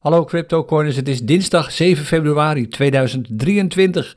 Hallo CryptoCoiners, het is dinsdag 7 februari 2023.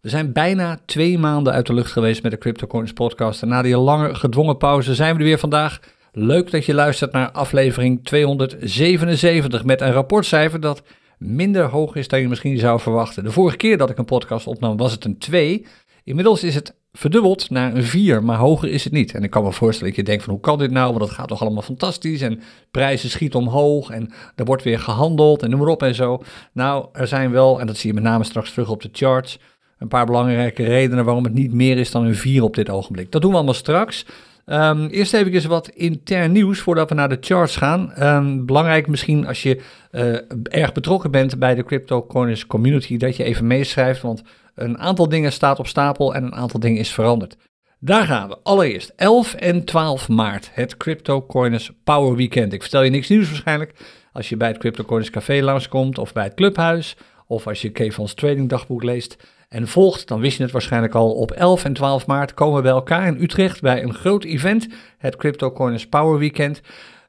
We zijn bijna twee maanden uit de lucht geweest met de CryptoCoiners podcast. En na die lange gedwongen pauze zijn we er weer vandaag. Leuk dat je luistert naar aflevering 277 met een rapportcijfer dat minder hoog is dan je misschien zou verwachten. De vorige keer dat ik een podcast opnam was het een 2. Inmiddels is het verdubbeld naar een 4, maar hoger is het niet. En ik kan me voorstellen dat je denkt van hoe kan dit nou, want dat gaat toch allemaal fantastisch en prijzen schieten omhoog en er wordt weer gehandeld en noem maar op en zo. Nou, er zijn wel, en dat zie je met name straks terug op de charts, een paar belangrijke redenen waarom het niet meer is dan een 4 op dit ogenblik. Dat doen we allemaal straks. Um, eerst even wat intern nieuws voordat we naar de charts gaan. Um, belangrijk misschien als je uh, erg betrokken bent bij de CryptoCoiners community, dat je even meeschrijft, want een aantal dingen staat op stapel en een aantal dingen is veranderd. Daar gaan we. Allereerst 11 en 12 maart, het CryptoCoiners Power Weekend. Ik vertel je niks nieuws waarschijnlijk als je bij het CryptoCoiners Café langskomt of bij het clubhuis of als je Kevans Trading Dagboek leest en volgt, dan wist je het waarschijnlijk al. Op 11 en 12 maart komen we bij elkaar in Utrecht bij een groot event, het CryptoCoiners Power Weekend.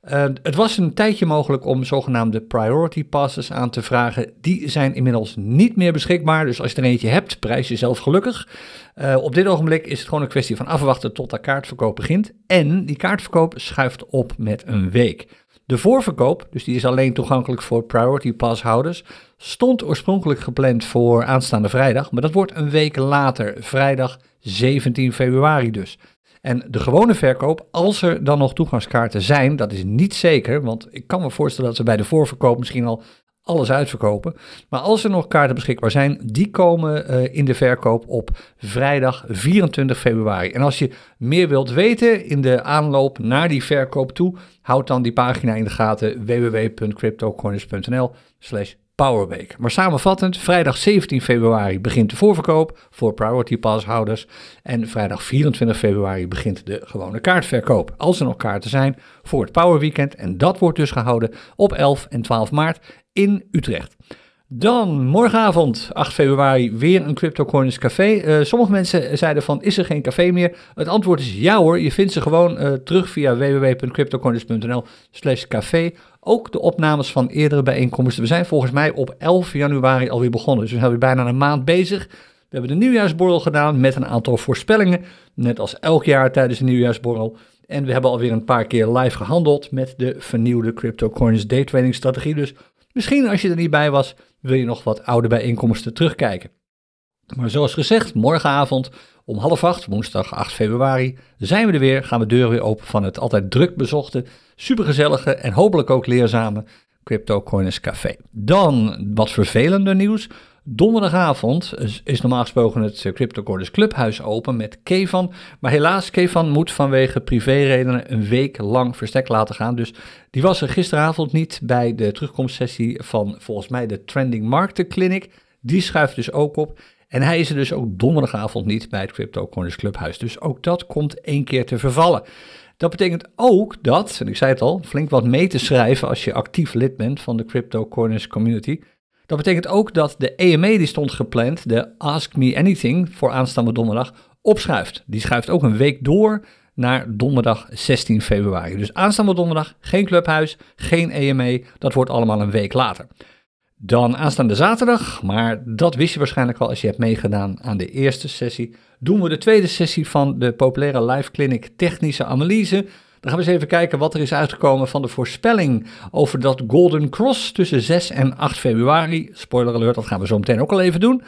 Uh, het was een tijdje mogelijk om zogenaamde priority passes aan te vragen. Die zijn inmiddels niet meer beschikbaar. Dus als je er eentje hebt, prijs jezelf gelukkig. Uh, op dit ogenblik is het gewoon een kwestie van afwachten tot de kaartverkoop begint. En die kaartverkoop schuift op met een week. De voorverkoop, dus die is alleen toegankelijk voor Priority Pass houders, stond oorspronkelijk gepland voor aanstaande vrijdag, maar dat wordt een week later, vrijdag 17 februari dus. En de gewone verkoop, als er dan nog toegangskaarten zijn, dat is niet zeker, want ik kan me voorstellen dat ze bij de voorverkoop misschien al alles uitverkopen. Maar als er nog kaarten beschikbaar zijn, die komen uh, in de verkoop op vrijdag 24 februari. En als je meer wilt weten in de aanloop naar die verkoop toe, houd dan die pagina in de gaten www.cryptocorners.nl slash Powerweek. Maar samenvattend, vrijdag 17 februari begint de voorverkoop voor Priority Pass houders. En vrijdag 24 februari begint de gewone kaartverkoop. Als er nog kaarten zijn voor het Power Weekend. En dat wordt dus gehouden op 11 en 12 maart in Utrecht. Dan morgenavond, 8 februari, weer een CryptoCoiners café. Uh, sommige mensen zeiden van, is er geen café meer? Het antwoord is ja hoor, je vindt ze gewoon uh, terug via www.cryptocoiners.nl slash café. Ook de opnames van eerdere bijeenkomsten. We zijn volgens mij op 11 januari alweer begonnen, dus we zijn weer bijna een maand bezig. We hebben de nieuwjaarsborrel gedaan met een aantal voorspellingen, net als elk jaar tijdens de nieuwjaarsborrel. En we hebben alweer een paar keer live gehandeld met de vernieuwde CryptoCoins daytrading strategie. Dus misschien als je er niet bij was, wil je nog wat oude bijeenkomsten terugkijken. Maar zoals gezegd, morgenavond om half acht, woensdag 8 februari, zijn we er weer. Gaan we deuren weer open van het altijd druk bezochte, supergezellige en hopelijk ook leerzame CryptoCoiners Café. Dan wat vervelender nieuws. Donderdagavond is normaal gesproken het CryptoCoiners Clubhuis open met Kevan. Maar helaas, Kevan moet vanwege privéredenen een week lang verstek laten gaan. Dus die was er gisteravond niet bij de terugkomstsessie van volgens mij de Trending Market Clinic. Die schuift dus ook op. En hij is er dus ook donderdagavond niet bij het CryptoCoiners Clubhuis. Dus ook dat komt één keer te vervallen. Dat betekent ook dat, en ik zei het al, flink wat mee te schrijven als je actief lid bent van de CryptoCoiners community. Dat betekent ook dat de EMA die stond gepland, de Ask Me Anything voor aanstaande donderdag, opschuift. Die schuift ook een week door naar donderdag 16 februari. Dus aanstaande donderdag geen clubhuis, geen EMA, dat wordt allemaal een week later. Dan aanstaande zaterdag, maar dat wist je waarschijnlijk al als je hebt meegedaan aan de eerste sessie, doen we de tweede sessie van de populaire live clinic technische analyse. Dan gaan we eens even kijken wat er is uitgekomen van de voorspelling over dat Golden Cross tussen 6 en 8 februari. Spoiler alert, dat gaan we zo meteen ook al even doen.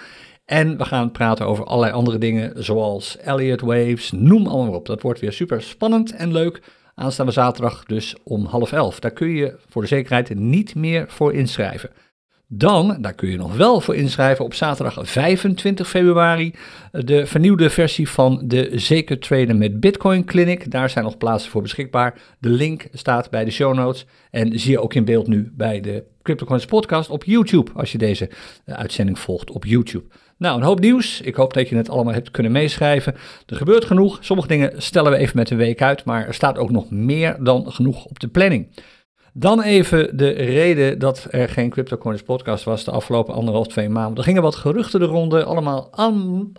En we gaan praten over allerlei andere dingen, zoals Elliott Waves, noem allemaal op. Dat wordt weer super spannend en leuk. Aanstaande zaterdag dus om half elf. Daar kun je voor de zekerheid niet meer voor inschrijven. Dan, daar kun je nog wel voor inschrijven, op zaterdag 25 februari de vernieuwde versie van de Zeker Traden met Bitcoin Clinic. Daar zijn nog plaatsen voor beschikbaar. De link staat bij de show notes en zie je ook in beeld nu bij de CryptoCoins podcast op YouTube, als je deze eh, uitzending volgt op YouTube. Nou, een hoop nieuws. Ik hoop dat je het allemaal hebt kunnen meeschrijven. Er gebeurt genoeg. Sommige dingen stellen we even met een week uit, maar er staat ook nog meer dan genoeg op de planning. Dan even de reden dat er geen CryptoCoins podcast was de afgelopen anderhalf, twee maanden. Er gingen wat geruchten de ronde, allemaal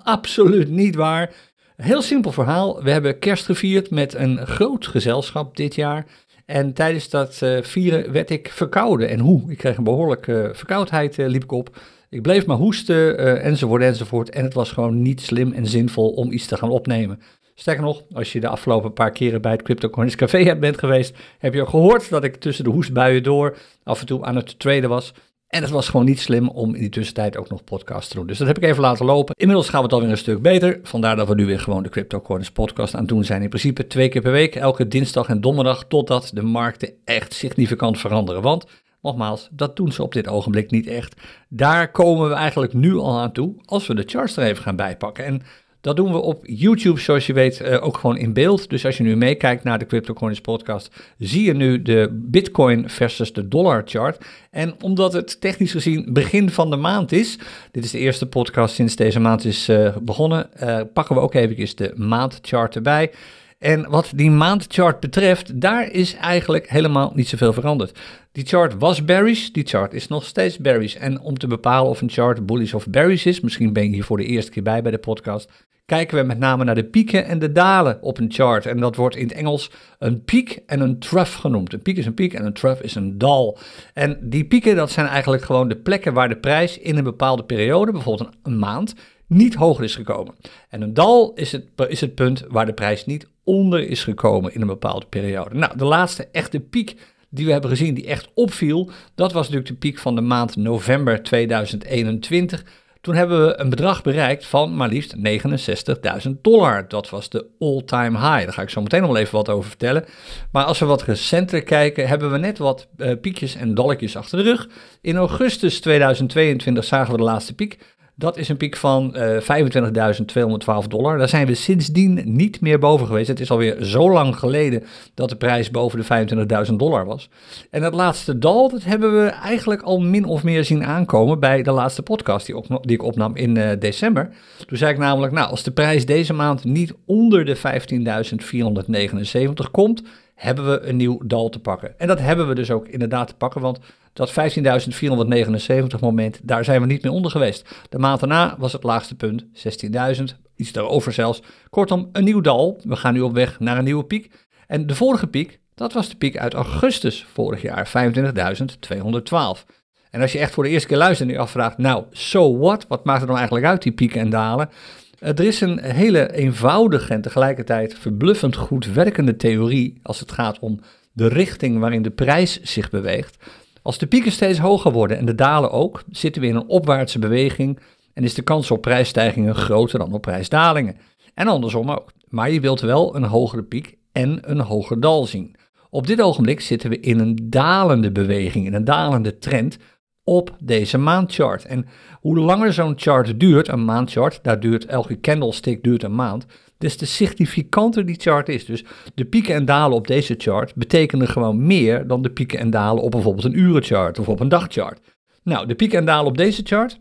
absoluut niet waar. Heel simpel verhaal. We hebben kerst gevierd met een groot gezelschap dit jaar. En tijdens dat uh, vieren werd ik verkouden. En hoe? Ik kreeg een behoorlijke verkoudheid, liep ik op. Ik bleef maar hoesten, enzovoort, enzovoort. En het was gewoon niet slim en zinvol om iets te gaan opnemen. Sterker nog, als je de afgelopen paar keren bij het CryptoCoins Café bent geweest, heb je gehoord dat ik tussen de hoestbuien door af en toe aan het traden was. En het was gewoon niet slim om in die tussentijd ook nog podcast te doen. Dus dat heb ik even laten lopen. Inmiddels gaan we het alweer een stuk beter. Vandaar dat we nu weer gewoon de CryptoCoins podcast aan doen zijn. In principe twee keer per week, elke dinsdag en donderdag, totdat de markten echt significant veranderen. Want Nogmaals, dat doen ze op dit ogenblik niet echt. Daar komen we eigenlijk nu al aan toe als we de charts er even gaan bijpakken. En dat doen we op YouTube, zoals je weet, uh, ook gewoon in beeld. Dus als je nu meekijkt naar de CryptoCoins podcast, zie je nu de Bitcoin versus de dollar chart. En omdat het technisch gezien begin van de maand is, dit is de eerste podcast sinds deze maand is uh, begonnen, uh, pakken we ook even de maandchart erbij. En wat die maandchart betreft, daar is eigenlijk helemaal niet zoveel veranderd. Die chart was bearish, die chart is nog steeds bearish. En om te bepalen of een chart bullish of bearish is, misschien ben je hier voor de eerste keer bij bij de podcast, kijken we met name naar de pieken en de dalen op een chart. En dat wordt in het Engels een piek en een trough genoemd. Een piek is een piek en een trough is een dal. En die pieken, dat zijn eigenlijk gewoon de plekken waar de prijs in een bepaalde periode, bijvoorbeeld een maand, niet hoger is gekomen. En een dal is het, is het punt waar de prijs niet onder is gekomen in een bepaalde periode. Nou, de laatste echte piek die we hebben gezien, die echt opviel, dat was natuurlijk de piek van de maand november 2021. Toen hebben we een bedrag bereikt van maar liefst 69.000 dollar. Dat was de all-time high. Daar ga ik zo meteen nog even wat over vertellen. Maar als we wat recenter kijken, hebben we net wat uh, piekjes en dolletjes achter de rug. In augustus 2022 zagen we de laatste piek. Dat is een piek van uh, eh, 25.212 dollar. Daar zijn we sindsdien niet meer boven geweest. Het is alweer zo lang geleden dat de prijs boven de 25.000 dollar was. En het laatste dal, dat hebben we eigenlijk al min of meer zien aankomen bij de laatste podcast die, ik opnam in uh, december. Toen zei ik namelijk, nou, als de prijs deze maand niet onder de 15.479 komt, hebben we een nieuw dal te pakken. En dat hebben we dus ook inderdaad te pakken, want dat 15.479 moment, daar zijn we niet meer onder geweest. De maand daarna was het laagste punt 16.000, iets daarover zelfs. Kortom, een nieuw dal. We gaan nu op weg naar een nieuwe piek. En de vorige piek, dat was de piek uit augustus vorig jaar, 25.212. En als je echt voor de eerste keer luistert en je afvraagt, nou, so what? Wat maakt er dan eigenlijk uit, die pieken en dalen? Er is een hele eenvoudige en tegelijkertijd verbluffend goed werkende theorie als het gaat om de richting waarin de prijs zich beweegt. Als de pieken steeds hoger worden en de dalen ook, zitten we in een opwaartse beweging en is de kans op prijsstijgingen groter dan op prijsdalingen. En andersom ook. Maar je wilt wel een hogere piek en een hoger dal zien. Op dit ogenblik zitten we in een dalende beweging, in een dalende trend op deze maandchart. En hoe langer zo'n chart duurt, een maandchart, daar duurt elke candlestick duurt een maand, des te significanter die chart is. Dus de pieken en dalen op deze chart betekenen gewoon meer dan de pieken en dalen op bijvoorbeeld een urenchart of op een dagchart. Nou, de pieken en dalen op deze chart,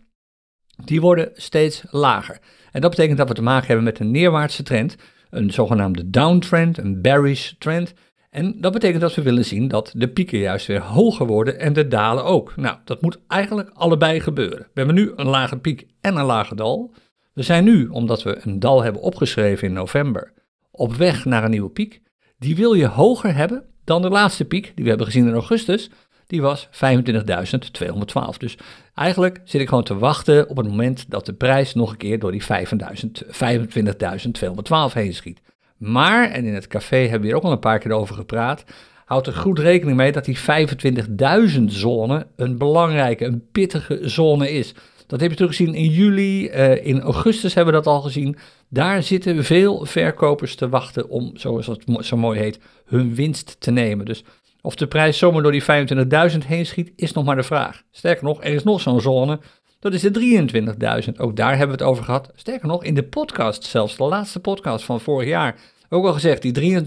die worden steeds lager. En dat betekent dat we te maken hebben met een neerwaartse trend, een zogenaamde downtrend, een bearish trend. En dat betekent dat we willen zien dat de pieken juist weer hoger worden en de dalen ook. Nou, dat moet eigenlijk allebei gebeuren. We hebben nu een lage piek en een lage dal. We zijn nu, omdat we een dal hebben opgeschreven in november, op weg naar een nieuwe piek. Die wil je hoger hebben dan de laatste piek die we hebben gezien in augustus. Die was 25.212. Dus eigenlijk zit ik gewoon te wachten op het moment dat de prijs nog een keer door die 25.212 heen schiet. Maar, en in het café hebben we hier ook al een paar keer over gepraat, houd er goed rekening mee dat die 25.000 zone een belangrijke, een pittige zone is. Dat heb je teruggezien in juli, uh, in augustus hebben we dat al gezien. Daar zitten veel verkopers te wachten om, zoals het zo mooi heet, hun winst te nemen. Dus of de prijs zomaar door die 25.000 heen schiet, is nog maar de vraag. Sterker nog, er is nog zo'n zone, dat is de 23.000. Ook daar hebben we het over gehad. Sterker nog, in de podcast zelfs, de laatste podcast van vorig jaar, ook al gezegd, die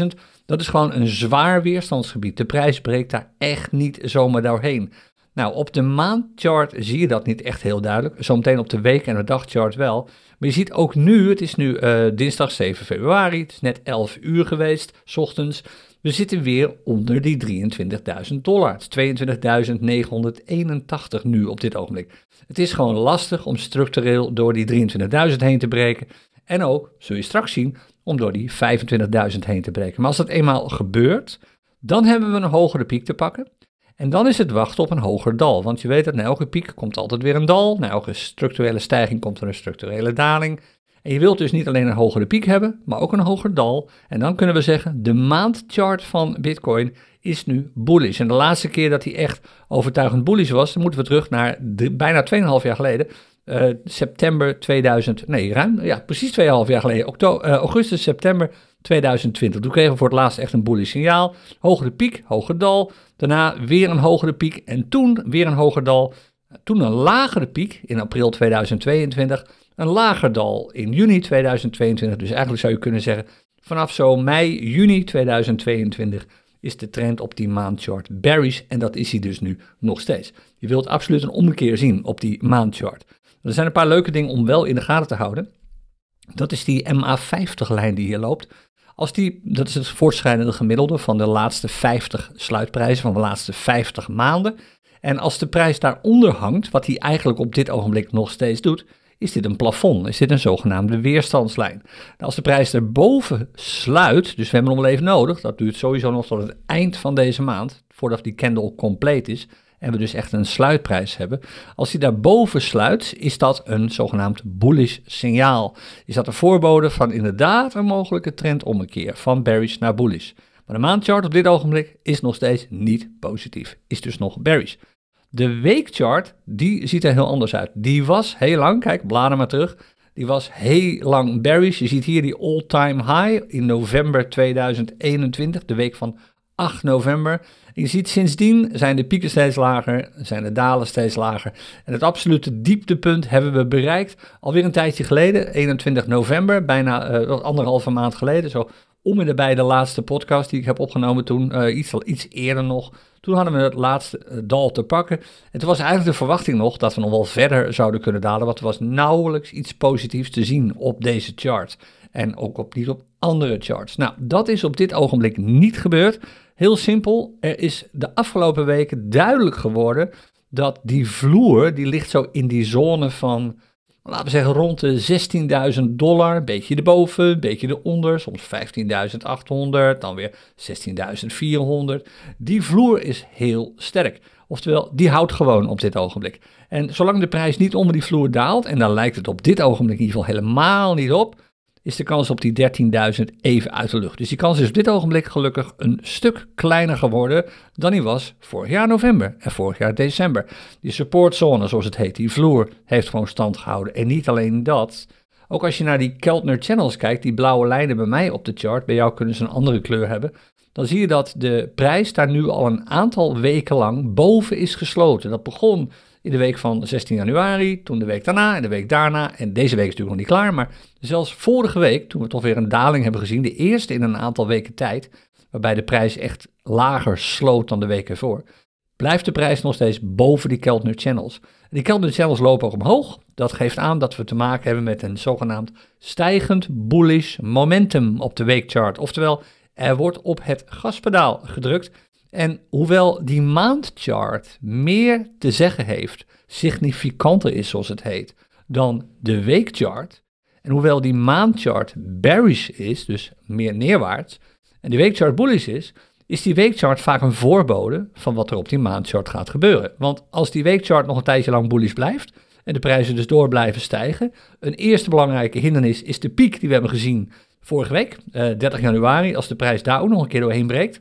23.000, dat is gewoon een zwaar weerstandsgebied. De prijs breekt daar echt niet zomaar doorheen. Nou, op de maandchart zie je dat niet echt heel duidelijk. Zometeen op de week- en de dagchart wel. Maar je ziet ook nu, het is nu uh, dinsdag 7 februari, het is net 11 uur geweest, s ochtends. We zitten weer onder die 23.000 dollar. Het is 22.981 nu op dit ogenblik. Het is gewoon lastig om structureel door die 23.000 heen te breken. En ook, zul je straks zien, om door die 25.000 heen te breken. Maar als dat eenmaal gebeurt, Dan hebben we een hogere piek te pakken. En dan is het wachten op een hoger dal. Want je weet dat na elke piek komt altijd weer een dal. Na elke structurele stijging komt er een structurele daling. En je wilt dus niet alleen een hogere piek hebben, maar ook een hoger dal. En dan kunnen we zeggen, de maandchart van Bitcoin is nu bullish. En de laatste keer dat hij echt overtuigend bullish was, dan moeten we terug naar bijna 2,5 jaar geleden. Uh, september 2000, nee, ruim, ja, precies 2,5 jaar geleden. Uh, augustus, september 2020. Toen kregen we voor het laatst echt een bullish signaal. Hogere piek, hoger dal. Daarna weer een hogere piek en toen weer een hoger dal. Toen een lagere piek in april 2022. Een lager dal in juni 2022. Dus eigenlijk zou je kunnen zeggen, vanaf zo mei, juni 2022 is de trend op die maandchart bearish. En dat is hij dus nu nog steeds. Je wilt absoluut een omkeer zien op die maandchart. Er zijn een paar leuke dingen om wel in de gaten te houden. Dat is die MA50-lijn die hier loopt. Als die, dat is het voortschrijdende gemiddelde van de laatste 50 sluitprijzen van de laatste 50 maanden. En als de prijs daaronder hangt, wat hij eigenlijk op dit ogenblik nog steeds doet, is dit een plafond, is dit een zogenaamde weerstandslijn. Nou, als de prijs erboven sluit, dus we hebben nog wel even nodig, dat duurt sowieso nog tot het eind van deze maand, voordat die candle compleet is, en we dus echt een sluitprijs hebben. Als die daarboven sluit, is dat een zogenaamd bullish signaal. Is dat een voorbode van inderdaad een mogelijke trendommekeer van bearish naar bullish. Maar de maandchart op dit ogenblik is nog steeds niet positief, is dus nog bearish. De weekchart, die ziet er heel anders uit. Die was heel lang, kijk, bladen maar terug. Die was heel lang bearish. Je ziet hier die all-time high in november 2021, de week van 8 november. je ziet sindsdien zijn de pieken steeds lager, zijn de dalen steeds lager. En het absolute dieptepunt hebben we bereikt alweer een tijdje geleden, 21 november, bijna uh, anderhalve maand geleden. Zo om en bij de laatste podcast die ik heb opgenomen toen, uh, iets, iets eerder nog. Toen hadden we het laatste eh, dal te pakken. En toen was eigenlijk de verwachting nog dat we nog wel verder zouden kunnen dalen. Want er was nauwelijks iets positiefs te zien op deze chart. En ook op, niet op andere charts. Nou, dat is op dit ogenblik niet gebeurd. Heel simpel, er is de afgelopen weken duidelijk geworden dat die vloer, die ligt zo in die zone van, laten we zeggen, rond de 16.000 dollar. Een beetje erboven, een beetje eronder, soms 15.800, dan weer 16.400. Die vloer is heel sterk. Oftewel, die houdt gewoon op dit ogenblik. En zolang de prijs niet onder die vloer daalt, en dan lijkt het op dit ogenblik in ieder geval helemaal niet op, is de kans op die 13.000 even uit de lucht. Dus die kans is op dit ogenblik gelukkig een stuk kleiner geworden dan die was vorig jaar november en vorig jaar december. Die supportzone, zoals het heet, die vloer, heeft gewoon stand gehouden. En niet alleen dat, ook als je naar die Keltner channels kijkt, die blauwe lijnen bij mij op de chart, bij jou kunnen ze een andere kleur hebben, dan zie je dat de prijs daar nu al een aantal weken lang boven is gesloten. Dat begon in de week van 16 januari, toen de week daarna en de week daarna. En deze week is natuurlijk nog niet klaar, maar zelfs vorige week, toen we toch weer een daling hebben gezien, de eerste in een aantal weken tijd, waarbij de prijs echt lager sloot dan de week ervoor, blijft de prijs nog steeds boven die Keltner Channels. Die Keltner Channels lopen ook omhoog. Dat geeft aan dat we te maken hebben met een zogenaamd stijgend bullish momentum op de weekchart. Oftewel, er wordt op het gaspedaal gedrukt en hoewel die maandchart meer te zeggen heeft, significanter is zoals het heet, dan de weekchart, en hoewel die maandchart bearish is, dus meer neerwaarts, en die weekchart bullish is, is die weekchart vaak een voorbode van wat er op die maandchart gaat gebeuren. Want als die weekchart nog een tijdje lang bullish blijft en de prijzen dus door blijven stijgen, een eerste belangrijke hindernis is de piek die we hebben gezien vorige week, eh, 30 januari, als de prijs daar ook nog een keer doorheen breekt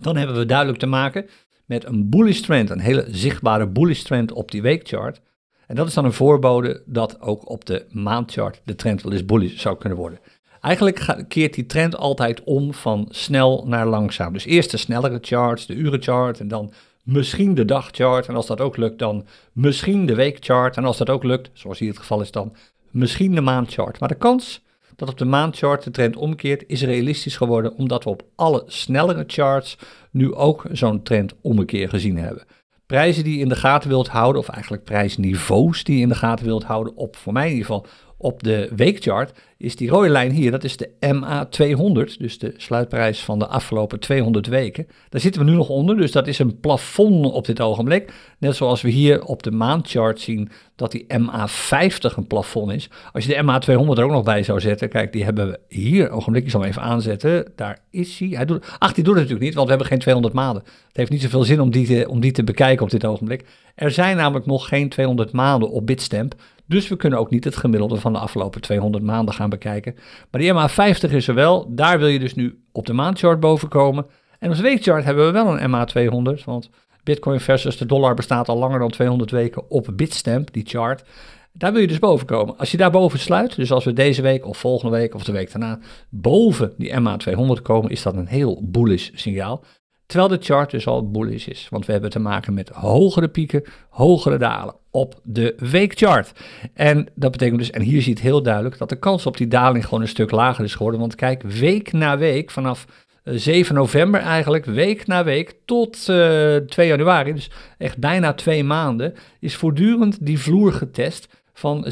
dan hebben we duidelijk te maken met een bullish trend, een hele zichtbare bullish trend op die weekchart. En dat is dan een voorbode dat ook op de maandchart de trend wel eens bullish zou kunnen worden. Eigenlijk keert die trend altijd om van snel naar langzaam. Dus eerst de snellere charts, de urenchart en dan misschien de dagchart. En als dat ook lukt, dan misschien de weekchart. En als dat ook lukt, zoals hier het geval is dan, misschien de maandchart. Maar de kans dat op de maandchart de trend omkeert, is realistisch geworden omdat we op alle snellere charts nu ook zo'n trend omkeer gezien hebben. Prijzen die je in de gaten wilt houden, of eigenlijk prijsniveaus die je in de gaten wilt houden, op voor mij in ieder geval op de weekchart is die rode lijn hier, dat is de MA200, dus de sluitprijs van de afgelopen 200 weken. Daar zitten we nu nog onder, dus dat is een plafond op dit ogenblik. Net zoals we hier op de maandchart zien dat die MA50 een plafond is. Als je de MA200 er ook nog bij zou zetten, kijk, die hebben we hier, ogenblik, ik zal hem even aanzetten, daar is hij. hij doet, ach, die doet het natuurlijk niet, want we hebben geen 200 maanden. Het heeft niet zoveel zin om die te, om die te bekijken op dit ogenblik. Er zijn namelijk nog geen 200 maanden op Bitstamp. Dus we kunnen ook niet het gemiddelde van de afgelopen 200 maanden gaan bekijken. Maar die MA50 is er wel. Daar wil je dus nu op de maandchart boven komen. En als weekchart hebben we wel een MA200. Want Bitcoin versus de dollar bestaat al langer dan 200 weken op Bitstamp, die chart. Daar wil je dus boven komen. Als je daar boven sluit, dus als we deze week of volgende week of de week daarna boven die MA200 komen, is dat een heel bullish signaal. Terwijl de chart dus al bullish is. Want we hebben te maken met hogere pieken, hogere dalen op de weekchart. En dat betekent dus, en hier zie je het heel duidelijk, dat de kans op die daling gewoon een stuk lager is geworden. Want kijk, week na week, vanaf 7 eh, november eigenlijk, week na week tot uh, eh, 2 januari, dus echt bijna twee maanden, is voortdurend die vloer getest van 16.000,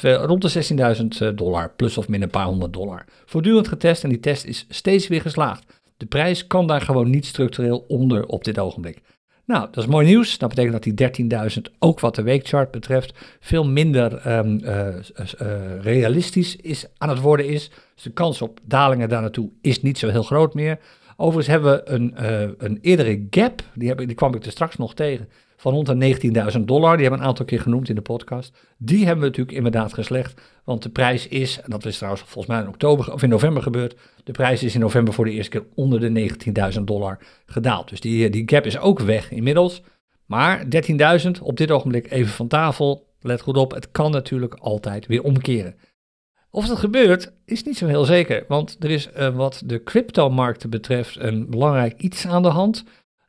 rond de 16.000 eh, dollar, plus of min een paar honderd dollar. Voortdurend getest en die test is steeds weer geslaagd. De prijs kan daar gewoon niet structureel onder op dit ogenblik. Nou, dat is mooi nieuws. Dat betekent dat die 13.000 ook wat de weekchart betreft veel minder um, uh, uh, realistisch is, aan het worden is. Dus de kans op dalingen daar naartoe is niet zo heel groot meer. Overigens hebben we een, een eerdere gap, die, die kwam ik er straks nog tegen, van rond de 19.000 dollar. Die hebben we een aantal keer genoemd in de podcast. Die hebben we natuurlijk inderdaad geslecht. Want de prijs is, en dat is trouwens volgens mij in oktober of in november gebeurd. De prijs is in november voor de eerste keer onder de 19.000 dollar gedaald. Dus die, die gap is ook weg inmiddels. Maar 13.000 op dit ogenblik even van tafel. Let goed op, het kan natuurlijk altijd weer omkeren. Of dat gebeurt, is niet zo heel zeker. Want er is uh, wat de cryptomarkten betreft een belangrijk iets aan de hand.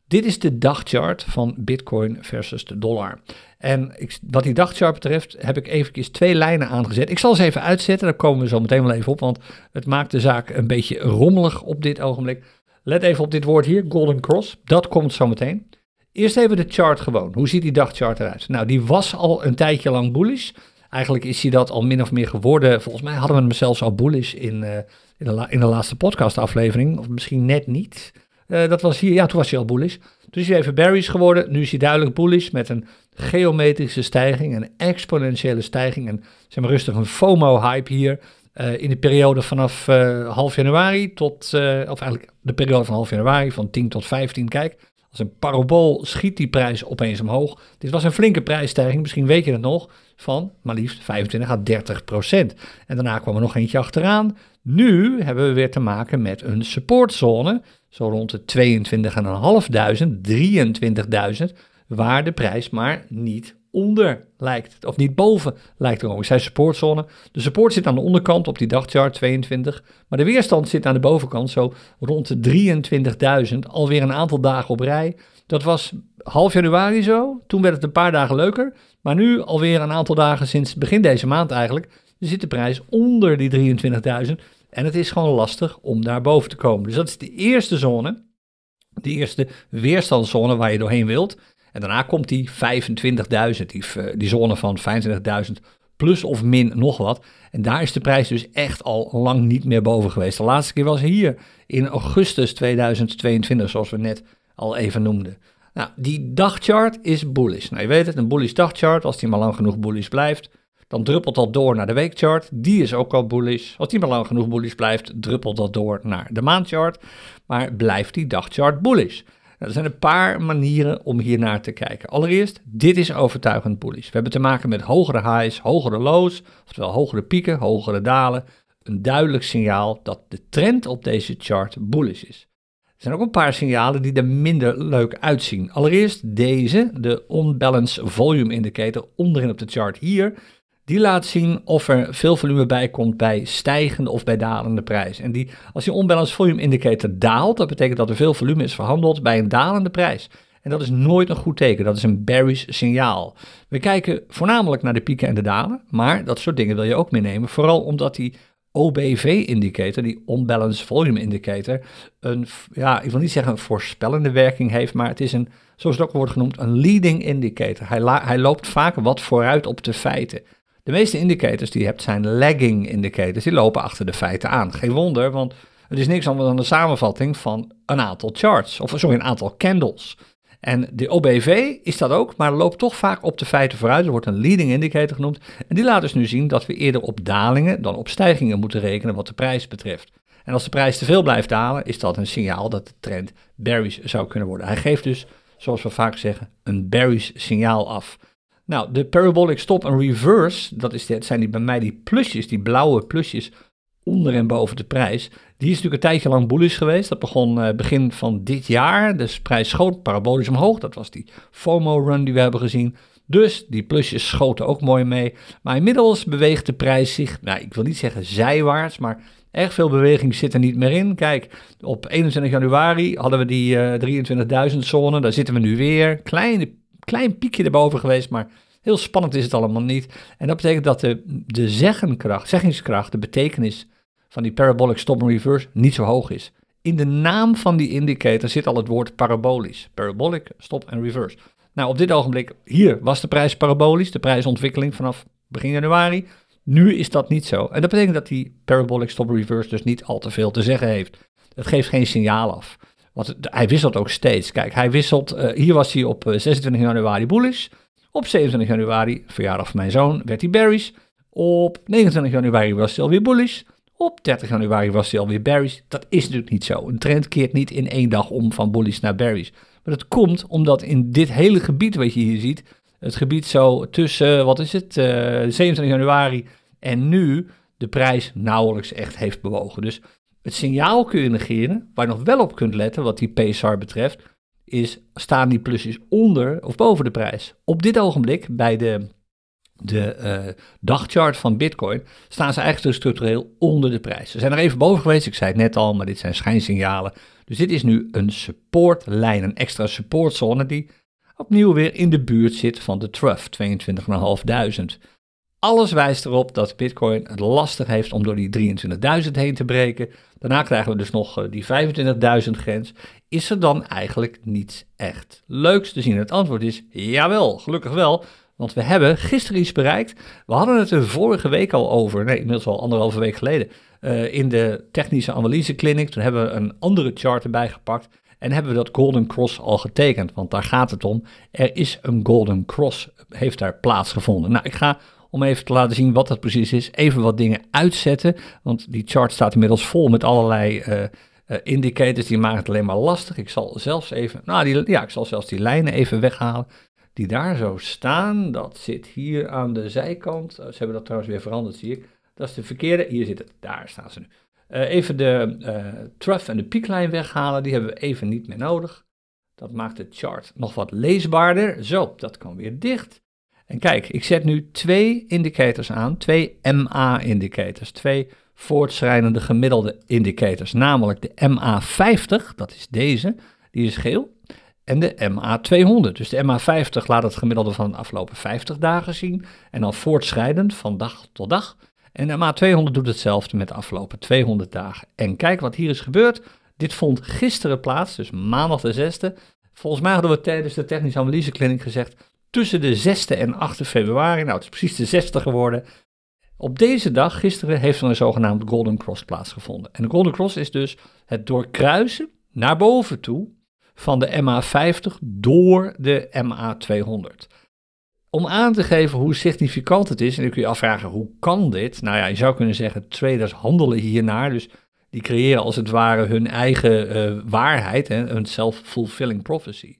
Dit is de dagchart van Bitcoin versus de dollar. En ik, wat die dagchart betreft heb ik eventjes twee lijnen aangezet. Ik zal ze even uitzetten, daar komen we zo meteen wel even op, want het maakt de zaak een beetje rommelig op dit ogenblik. Let even op dit woord hier, Golden Cross, dat komt zo meteen. Eerst even de chart gewoon. Hoe ziet die dagchart eruit? Nou, die was al een tijdje lang bullish. Eigenlijk is hij dat al min of meer geworden. Volgens mij hadden we hem zelfs al bullish in, uh, in, de, in de laatste podcastaflevering, of misschien net niet. Uh, dat was hier, ja, toen was hij al bullish. Toen is hij even bearish geworden. Nu is hij duidelijk bullish met een geometrische stijging, een exponentiële stijging. En zeg maar rustig een FOMO-hype hier. Uh, in de periode vanaf uh, half januari tot, of eigenlijk de periode van half januari, van 10 tot 15. Kijk, als een parabool schiet die prijs opeens omhoog. Dit was een flinke prijsstijging, misschien weet je het nog, van maar liefst 25 à 30 procent. En daarna kwam er nog eentje achteraan. Nu hebben we weer te maken met een supportzone zo rond de 22.500, 23.000, waar de prijs maar niet onder lijkt, of niet boven lijkt te komen. Zei supportzone. De support zit aan de onderkant op die dagchart 22, maar de weerstand zit aan de bovenkant zo rond de 23.000, alweer een aantal dagen op rij. Dat was half januari zo, toen werd het een paar dagen leuker, maar nu alweer een aantal dagen sinds begin deze maand eigenlijk, zit de prijs onder die 23.000 en het is gewoon lastig om daar boven te komen. Dus dat is de eerste zone, de eerste weerstandszone waar je doorheen wilt. En daarna komt die 25.000, die, die zone van 25.000 plus of min nog wat. En daar is de prijs dus echt al lang niet meer boven geweest. De laatste keer was hier in augustus 2022, zoals we net al even noemden. Nou, die dagchart is bullish. Nou, je weet het, een bullish dagchart, als die maar lang genoeg bullish blijft, dan druppelt dat door naar de weekchart. Die is ook al bullish. Als die maar lang genoeg bullish blijft, druppelt dat door naar de maandchart. Maar blijft die dagchart bullish? Nou, er zijn een paar manieren om hier naar te kijken. Allereerst, dit is overtuigend bullish. We hebben te maken met hogere highs, hogere lows, oftewel hogere pieken, hogere dalen. Een duidelijk signaal dat de trend op deze chart bullish is. Er zijn ook een paar signalen die er minder leuk uitzien. Allereerst deze, de Unbalanced Volume Indicator onderin op de chart hier. Die laat zien of er veel volume bij komt bij stijgende of bij dalende prijs. En die, als die onbalanced volume indicator daalt, dat betekent dat er veel volume is verhandeld bij een dalende prijs. En dat is nooit een goed teken, dat is een bearish signaal. We kijken voornamelijk naar de pieken en de dalen, maar dat soort dingen wil je ook meenemen. Vooral omdat die OBV-indicator, die Unbalanced Volume Indicator, een, ja, ik wil niet zeggen een voorspellende werking heeft, maar het is een, zoals het ook wordt genoemd, een leading indicator. Hij, hij loopt vaak wat vooruit op de feiten. De meeste indicators die je hebt zijn lagging indicators. Die lopen achter de feiten aan. Geen wonder, want het is niks anders dan de samenvatting van een aantal charts. Of sorry, een aantal candles. En de OBV is dat ook, maar loopt toch vaak op de feiten vooruit. Er wordt een leading indicator genoemd. En die laat dus nu zien dat we eerder op dalingen dan op stijgingen moeten rekenen wat de prijs betreft. En als de prijs te veel blijft dalen, is dat een signaal dat de trend bearish zou kunnen worden. Hij geeft dus, zoals we vaak zeggen, een bearish signaal af. Nou, de parabolic stop en reverse, dat, is, zijn die, bij mij die plusjes, die blauwe plusjes onder en boven de prijs. Die is natuurlijk een tijdje lang bullish geweest. Dat begon uh, begin van dit jaar. Dus de prijs schoot parabolisch omhoog. Dat was die FOMO-run die we hebben gezien. Dus die plusjes schoten ook mooi mee. Maar inmiddels beweegt de prijs zich, nou ik wil niet zeggen zijwaarts, maar Erg veel beweging zit er niet meer in. Kijk, op 21 januari hadden we die uh, 23.000 zone. Daar zitten we nu weer. Kleine, klein piekje erboven geweest, maar heel spannend is het allemaal niet. En dat betekent dat de, de zeggenkracht, zeggingskracht, de betekenis van die parabolic stop and reverse niet zo hoog is. In de naam van die indicator zit al het woord parabolisch. Parabolic stop and reverse. Nou, op dit ogenblik, hier was de prijs parabolisch, de prijsontwikkeling vanaf begin januari. Nu is dat niet zo. En dat betekent dat die parabolic stop reverse dus niet al te veel te zeggen heeft. Het geeft geen signaal af. Want hij wisselt ook steeds. Kijk, hij wisselt. Uh, hier was hij op 26 eh, januari bullish. Op 27 januari, verjaardag van mijn zoon, werd hij bearish. Op 29 januari was hij alweer bullish. Op 30 januari was hij alweer bearish. Dat is natuurlijk niet zo. Een trend keert niet in één dag om van bullish naar bearish. Maar dat komt omdat in dit hele gebied wat je hier ziet, het gebied zo tussen, wat is het, uh, 27 januari en nu de prijs nauwelijks echt heeft bewogen. Dus het signaal kun je negeren, waar je nog wel op kunt letten wat die PSR betreft, is staan die plusjes onder of boven de prijs. Op dit ogenblik bij de, de uh, dagchart van Bitcoin staan ze eigenlijk structureel onder de prijs. Ze zijn er even boven geweest, ik zei het net al, maar dit zijn schijnsignalen. Dus dit is nu een supportlijn, een extra supportzone die opnieuw weer in de buurt zit van de trough, 22.500. Alles wijst erop dat Bitcoin het lastig heeft om door die 23.000 heen te breken. Daarna krijgen we dus nog eh, die 25.000 grens. Is er dan eigenlijk niets echt leuks te zien? Het antwoord is jawel, gelukkig wel. Want we hebben gisteren iets bereikt. We hadden het er vorige week al over, nee, inmiddels al anderhalve week geleden, uh, in de technische analyse clinic. Toen hebben we een andere chart erbij gepakt. En hebben we dat Golden Cross al getekend, want daar gaat het om. Er is een Golden Cross, heeft daar plaatsgevonden. Nou, ik ga om even te laten zien wat dat precies is, even wat dingen uitzetten. Want die chart staat inmiddels vol met allerlei uh, indicators, die maken het alleen maar lastig. Ik zal zelfs even, nou die, ja, ik zal zelfs die lijnen even weghalen. Die daar zo staan, dat zit hier aan de zijkant. Uh, ze hebben dat trouwens weer veranderd, zie ik. Dat is de verkeerde, hier zit het, daar staan ze nu. even de trough en de pieklijn weghalen, die hebben we even niet meer nodig. Dat maakt de chart nog wat leesbaarder. Zo, dat kan weer dicht. En kijk, ik zet nu twee indicators aan, twee MA-indicators, twee voortschrijdende gemiddelde indicators, namelijk de MA50, dat is deze, die is geel, en de MA200. Dus de MA50 laat het gemiddelde van de afgelopen 50 dagen zien en dan voortschrijdend van dag tot dag. En de MA200 doet hetzelfde met de afgelopen 200 dagen. En kijk wat hier is gebeurd. Dit vond gisteren plaats, dus maandag de 6e. Volgens mij hadden we tijdens de technische analyse clinic gezegd, tussen de 6e en 8e februari. Nou, het is precies de 6e geworden. Op deze dag, gisteren, heeft er een zogenaamd Golden Cross plaatsgevonden. En de Golden Cross is dus het doorkruisen naar boven toe van de MA50 door de MA200. Om aan te geven hoe significant het is, en dan kun je afvragen hoe kan dit? Nou ja, je zou kunnen zeggen, traders handelen hiernaar, dus die creëren als het ware hun eigen uh, waarheid, hè, een self-fulfilling prophecy.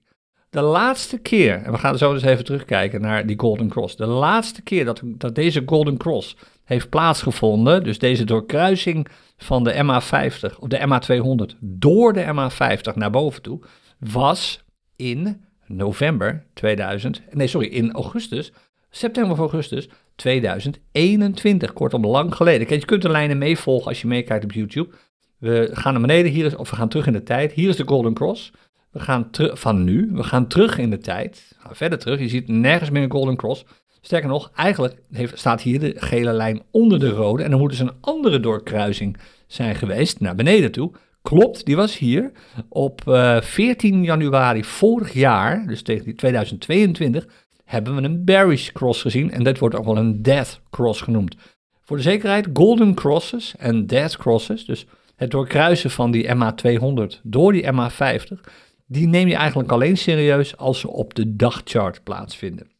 De laatste keer, en we gaan zo eens even terugkijken naar die Golden Cross. De laatste keer dat, dat deze Golden Cross heeft plaatsgevonden, dus deze doorkruising van de MA50 of de MA200 door de MA50 naar boven toe, was in november 2000, nee sorry, in augustus, september of augustus 2021, kortom lang geleden. Kijk, je kunt de lijnen meevolgen als je meekijkt op YouTube. We gaan naar beneden, hier is, of we gaan terug in de tijd. Hier is de Golden Cross. We gaan van nu, we gaan terug in de tijd, verder terug. Je ziet nergens meer een Golden Cross. Sterker nog, eigenlijk staat hier de gele lijn onder de rode. En dan moet dus een andere doorkruising zijn geweest naar beneden toe. Klopt, die was hier op uh, eh, 14 januari vorig jaar, dus tegen 2022, hebben we een bearish cross gezien en dit wordt ook wel een death cross genoemd. Voor de zekerheid, golden crosses en death crosses, dus het doorkruisen van die MA200 door die MA50, die neem je eigenlijk alleen serieus als ze op de dagchart plaatsvinden.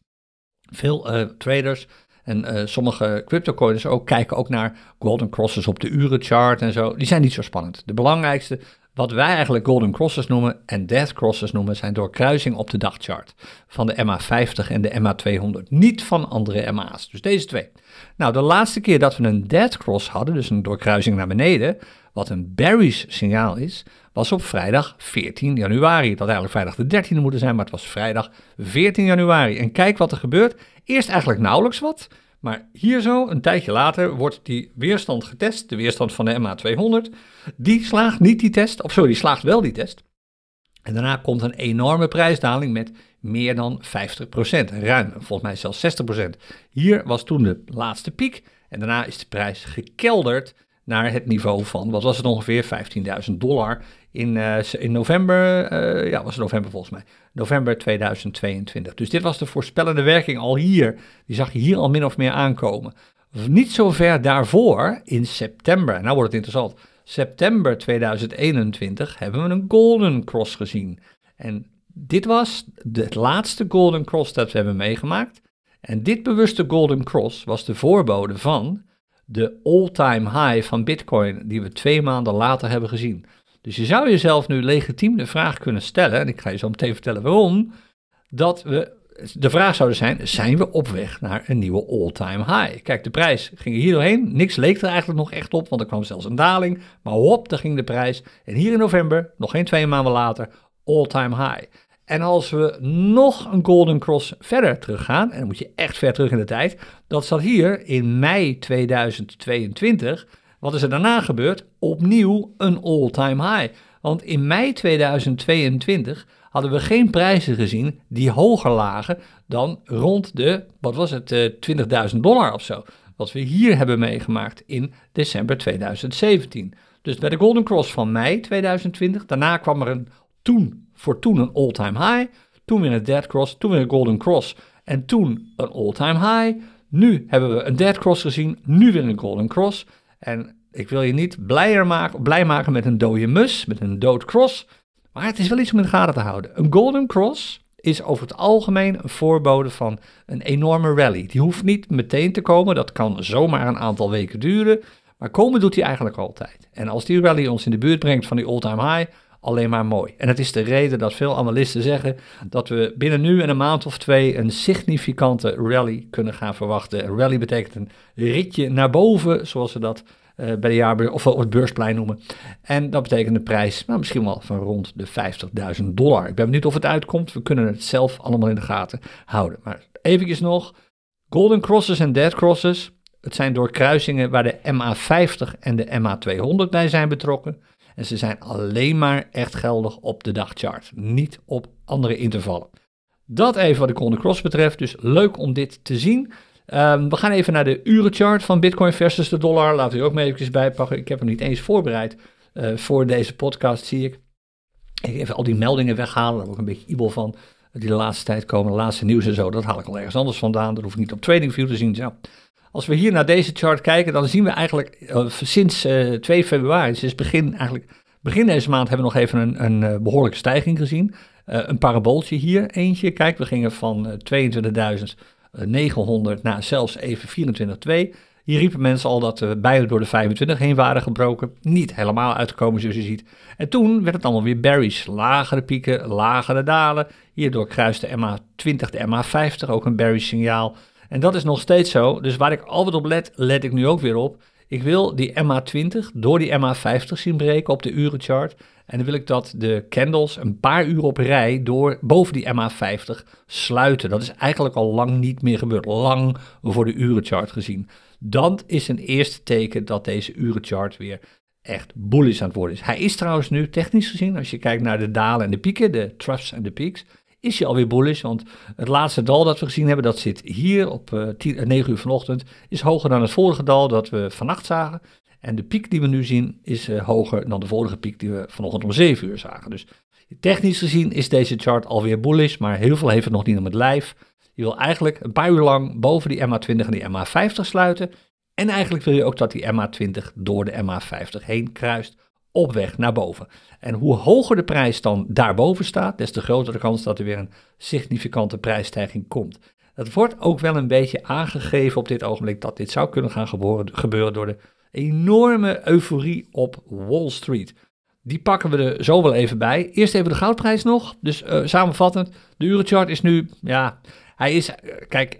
Veel uh, traders en uh, sommige cryptocoins ook kijken ook naar golden crosses op de urenchart en zo. Die zijn niet zo spannend. De belangrijkste, wat wij eigenlijk golden crosses noemen en death crosses noemen, zijn doorkruising op de dagchart van de MA50 en de MA200. Niet van andere MA's. Dus deze twee. Nou, de laatste keer dat we een death cross hadden, dus een doorkruising naar beneden, wat een bearish signaal is, was op vrijdag 14 januari. Dat eigenlijk vrijdag de 13e moeten zijn, maar het was vrijdag 14 januari. En kijk wat er gebeurt. Eerst eigenlijk nauwelijks wat. Maar hier zo, een tijdje later, wordt die weerstand getest, de weerstand van de MA200. Die slaagt niet die test, of sorry, die slaagt wel die test. En daarna komt een enorme prijsdaling met meer dan 50%, ruim, volgens mij zelfs 60%. Hier was toen de laatste piek en daarna is de prijs gekelderd naar het niveau van, wat was het ongeveer, 15.000 dollar in, uh, in november, uh, ja, was het november volgens mij, november 2022. Dus dit was de voorspellende werking al hier, die zag je hier al min of meer aankomen. Niet zo ver daarvoor, in september, nou wordt het interessant, september 2021 hebben we een golden cross gezien. En dit was het laatste golden cross dat we hebben meegemaakt. En dit bewuste golden cross was de voorbode van de all-time high van Bitcoin die we twee maanden later hebben gezien. Dus je zou jezelf nu legitiem de vraag kunnen stellen, en ik ga je zo meteen vertellen waarom, dat we, de vraag zouden zijn, zijn we op weg naar een nieuwe all-time high? Kijk, de prijs ging hier doorheen, niks leek er eigenlijk nog echt op, want er kwam zelfs een daling, maar hop, daar ging de prijs. En hier in november, nog geen twee maanden later, all-time high. En als we nog een Golden Cross verder teruggaan, en dan moet je echt ver terug in de tijd, dat zat hier in mei 2022. Wat is er daarna gebeurd? Opnieuw een all-time high. Want in mei 2022 hadden we geen prijzen gezien die hoger lagen dan rond de, wat was het, 20.000 eh, dollar of zo. Wat we hier hebben meegemaakt in december 2017. Dus bij de Golden Cross van mei 2020, daarna kwam er een toen voor toen een all-time high. Toen weer een dead cross, toen weer een golden cross. En toen een all-time high. Nu hebben we een dead cross gezien, nu weer een golden cross. En ik wil je niet blijer maken, blij maken met een dode mus, met een dood cross. Maar het is wel iets om in de gaten te houden. Een golden cross is over het algemeen een voorbode van een enorme rally. Die hoeft niet meteen te komen, dat kan zomaar een aantal weken duren. Maar komen doet hij eigenlijk altijd. En als die rally ons in de buurt brengt van die all-time high, alleen maar mooi. En het is de reden dat veel analisten zeggen dat we binnen nu en een maand of twee een significante rally kunnen gaan verwachten. Een rally betekent een ritje naar boven, zoals ze dat uh, bij de jaar of het beursplein noemen. En dat betekent een prijs nou, misschien wel van rond de 50.000 dollar. Ik ben benieuwd of het uitkomt. We kunnen het zelf allemaal in de gaten houden. Maar eventjes nog, golden crosses en dead crosses. Het zijn doorkruisingen waar de MA50 en de MA200 bij zijn betrokken. En ze zijn alleen maar echt geldig op de dagchart, niet op andere intervallen. Dat even wat de Golden Cross betreft, dus leuk om dit te zien. Um, we gaan even naar de urenchart van Bitcoin versus de dollar. Laten we ook mee even bijpakken. Ik heb hem niet eens voorbereid uh, voor deze podcast, zie ik. Ik even al die meldingen weghalen, daar heb ik een beetje ibel van. Die de laatste tijd komen, de laatste nieuws en zo, dat haal ik al ergens anders vandaan. Dat hoef ik niet op TradingView te zien. Zo. Als we hier naar deze chart kijken, dan zien we eigenlijk uh, sinds uh, eh, 2 februari, sinds begin, eigenlijk, begin deze maand, hebben we nog even een, een uh, behoorlijke stijging gezien. een parabooltje hier, eentje. Kijk, we gingen van 22.900 naar zelfs even 24.2. Hier riepen mensen al dat we bijna door de 25 heen waren gebroken. Niet helemaal uitgekomen zoals je ziet. En toen werd het allemaal weer berries. Lagere pieken, lagere dalen. Hierdoor kruiste MA20 de MA50, ook een berry signaal. En dat is nog steeds zo. Dus waar ik altijd op let, let ik nu ook weer op. Ik wil die MA20 door die MA50 zien breken op de urenchart. En dan wil ik dat de candles een paar uur op rij door boven die MA50 sluiten. Dat is eigenlijk al lang niet meer gebeurd. Lang voor de urenchart gezien. Dan is een eerste teken dat deze urenchart weer echt bullish aan het worden is. Hij is trouwens nu technisch gezien, als je kijkt naar de dalen en de pieken, de troughs en de peaks, is hij alweer bullish. Want het laatste dal dat we gezien hebben, dat zit hier op uh, 10, 9 uur vanochtend, is hoger dan het vorige dal dat we vannacht zagen. En de piek die we nu zien is uh, hoger dan de vorige piek die we vanochtend om 7 uur zagen. Dus technisch gezien is deze chart alweer bullish, maar heel veel heeft het nog niet om het lijf. Je wil eigenlijk een paar uur lang boven die MA20 en die MA50 sluiten. En eigenlijk wil je ook dat die MA20 door de MA50 heen kruist op weg naar boven. En hoe hoger de prijs dan daarboven staat, des te groter de kans dat er weer een significante prijsstijging komt. Het wordt ook wel een beetje aangegeven op dit ogenblik dat dit zou kunnen gaan gebeuren door de enorme euforie op Wall Street. Die pakken we er zo wel even bij. Eerst even de goudprijs nog. Dus uh, samenvattend, de urenchart is nu, ja, hij is, uh, kijk,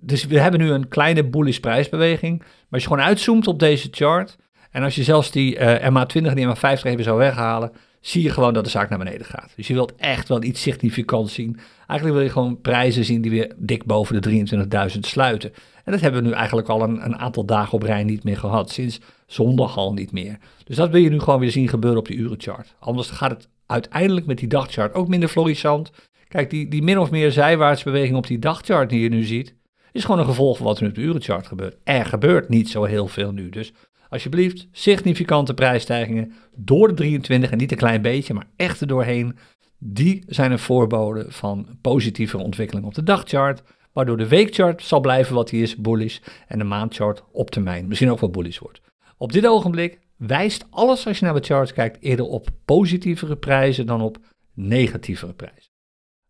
dus we hebben nu een kleine bullish prijsbeweging. Maar als je gewoon uitzoomt op deze chart, en als je zelfs die uh, MA20 en die MA50 even zou weghalen, zie je gewoon dat de zaak naar beneden gaat. Dus je wilt echt wel iets significants zien. Eigenlijk wil je gewoon prijzen zien die weer dik boven de 23.000 sluiten. En dat hebben we nu eigenlijk al een, een, aantal dagen op rij niet meer gehad. Sinds zondag al niet meer. Dus dat wil je nu gewoon weer zien gebeuren op die urenchart. Anders gaat het uiteindelijk met die dagchart ook minder florissant. Kijk, die, die min of meer zijwaartsbeweging op die dagchart die je nu ziet, is gewoon een gevolg van wat er op de urenchart gebeurt. Er gebeurt niet zo heel veel nu. Dus alsjeblieft, significante prijsstijgingen door de 23 en niet een klein beetje, maar echt er doorheen. Die zijn een voorbode van positieve ontwikkeling op de dagchart, waardoor de weekchart zal blijven wat die is, bullish, en de maandchart op termijn misschien ook wat bullish wordt. Op dit ogenblik wijst alles als je naar de charts kijkt eerder op positievere prijzen dan op negatievere prijzen.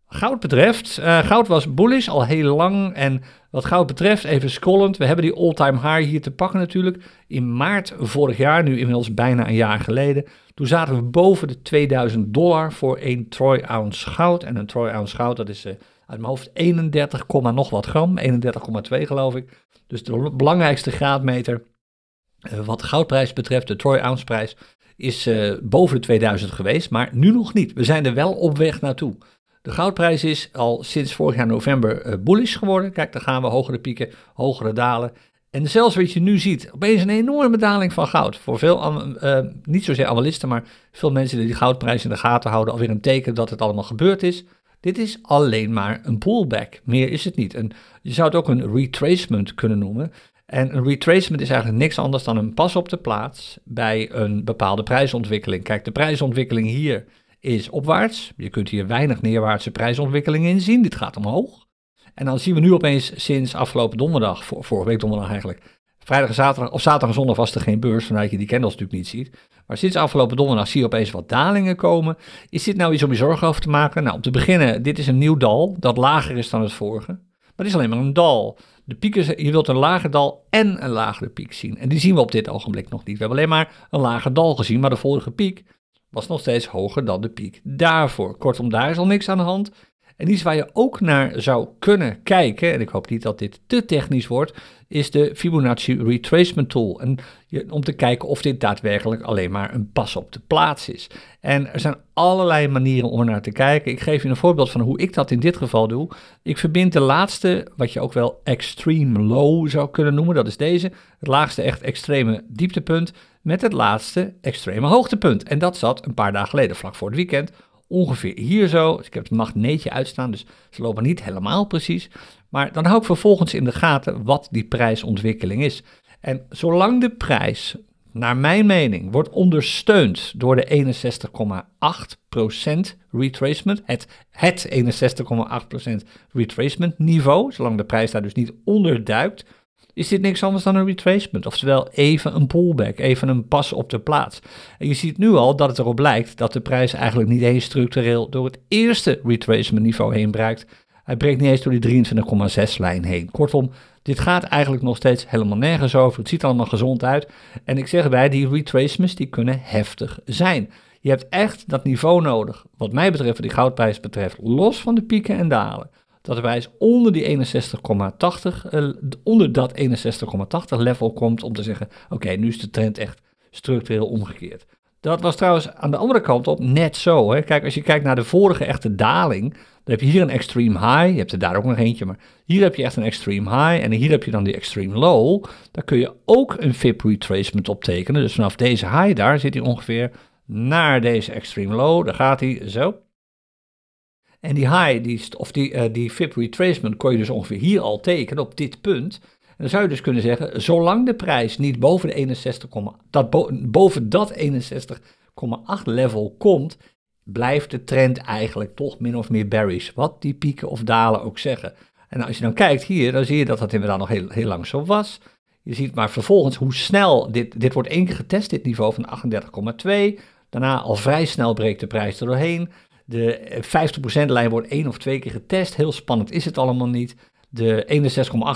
Goud betreft, uh, goud was bullish al heel lang en wat goud betreft, even scrollend, we hebben die all-time high hier te pakken natuurlijk. In maart vorig jaar, nu inmiddels bijna een jaar geleden, toen zaten we boven de 2000 dollar voor een troy ounce goud. En een troy ounce goud, dat is uh, uit mijn hoofd 31, nog wat gram, 31,2 geloof ik. Dus de belangrijkste graadmeter uh, wat goudprijs betreft, de troy ounce prijs, is boven de 2000 geweest, maar nu nog niet. We zijn er wel op weg naartoe. De goudprijs is al sinds vorig jaar november uh, bullish geworden. Kijk, dan gaan we hogere pieken, hogere dalen. En zelfs wat je nu ziet, opeens een enorme daling van goud. Voor veel, uh, niet zozeer analisten, maar veel mensen die die goudprijs in de gaten houden, alweer een teken dat het allemaal gebeurd is. Dit is alleen maar een pullback. Meer is het niet. Je zou het ook een retracement kunnen noemen. En een retracement is eigenlijk niks anders dan een pas op de plaats bij een bepaalde prijsontwikkeling. Kijk, de prijsontwikkeling hier is opwaarts. Je kunt hier weinig neerwaartse prijsontwikkelingen in zien. Dit gaat omhoog. En dan zien we nu opeens sinds afgelopen donderdag, vorige week donderdag eigenlijk, vrijdag en zaterdag, of zaterdag en zondag was er geen beurs, vanuit je die candles natuurlijk niet ziet. Maar sinds afgelopen donderdag zie je opeens wat dalingen komen. Is dit nou iets om je zorgen over te maken? Nou, om te beginnen, dit is een nieuw dal dat lager is dan het vorige. Maar het is alleen maar een dal. De pieken, je wilt een lager dal en een lagere piek zien. En die zien we op dit ogenblik nog niet. We hebben alleen maar een lager dal gezien, maar de vorige piek was nog steeds hoger dan de piek daarvoor. Kortom, daar is al niks aan de hand. En iets waar je ook naar zou kunnen kijken, en ik hoop niet dat dit te technisch wordt, is de Fibonacci Retracement Tool. En om te kijken of dit daadwerkelijk alleen maar een pas op de plaats is. En er zijn allerlei manieren om er naar te kijken. Ik geef je een voorbeeld van hoe ik dat in dit geval doe. Ik verbind de laatste, wat je ook wel extreme low zou kunnen noemen, dat is deze, het laagste echt extreme dieptepunt, met het laatste extreme hoogtepunt. En dat zat een paar dagen geleden, vlak voor het weekend, ongeveer hier zo. Dus ik heb het magneetje uitstaan, dus ze lopen niet helemaal precies. Maar dan hou ik vervolgens in de gaten wat die prijsontwikkeling is. En zolang de prijs, naar mijn mening, wordt ondersteund door de 61,8% retracement, het, het 61,8% retracement niveau, zolang de prijs daar dus niet onderduikt, is dit niks anders dan een retracement. Oftewel even een pullback, even een pas op de plaats. En je ziet nu al dat het erop lijkt dat de prijs eigenlijk niet eens structureel door het eerste retracement niveau heen bereikt. Hij breekt niet eens door die 23,6 lijn heen. Kortom, dit gaat eigenlijk nog steeds helemaal nergens over. Het ziet allemaal gezond uit. En ik zeg erbij, die retracements die kunnen heftig zijn. Je hebt echt dat niveau nodig, wat mij betreft, wat die goudprijs betreft, los van de pieken en dalen dat de prijs onder die 61,80, uh, eh, onder dat 61,80 level komt om te zeggen, oké, nu is de trend echt structureel omgekeerd. Dat was trouwens aan de andere kant op net zo. Hè. Kijk, als je kijkt naar de vorige echte daling, dan heb je hier een extreme high, je hebt er daar ook nog eentje, maar hier heb je echt een extreme high en hier heb je dan die extreme low. Daar kun je ook een VIP retracement op tekenen. Dus vanaf deze high daar zit hij ongeveer naar deze extreme low, daar gaat hij zo. En die high, die, of die, uh, die VIP retracement, kon je dus ongeveer hier al tekenen op dit punt. En dan zou je dus kunnen zeggen, zolang de prijs niet boven, de 61, dat boven dat 61,8 level komt, blijft de trend eigenlijk toch min of meer bearish. Wat die pieken of dalen ook zeggen. En als je dan kijkt hier, dan zie je dat dat inderdaad nog heel, heel lang zo was. Je ziet maar vervolgens hoe snel, dit, dit wordt één keer getest, dit niveau van 38,2. Daarna al vrij snel breekt de prijs er doorheen. De 50%-lijn wordt één of twee keer getest. Heel spannend is het allemaal niet. De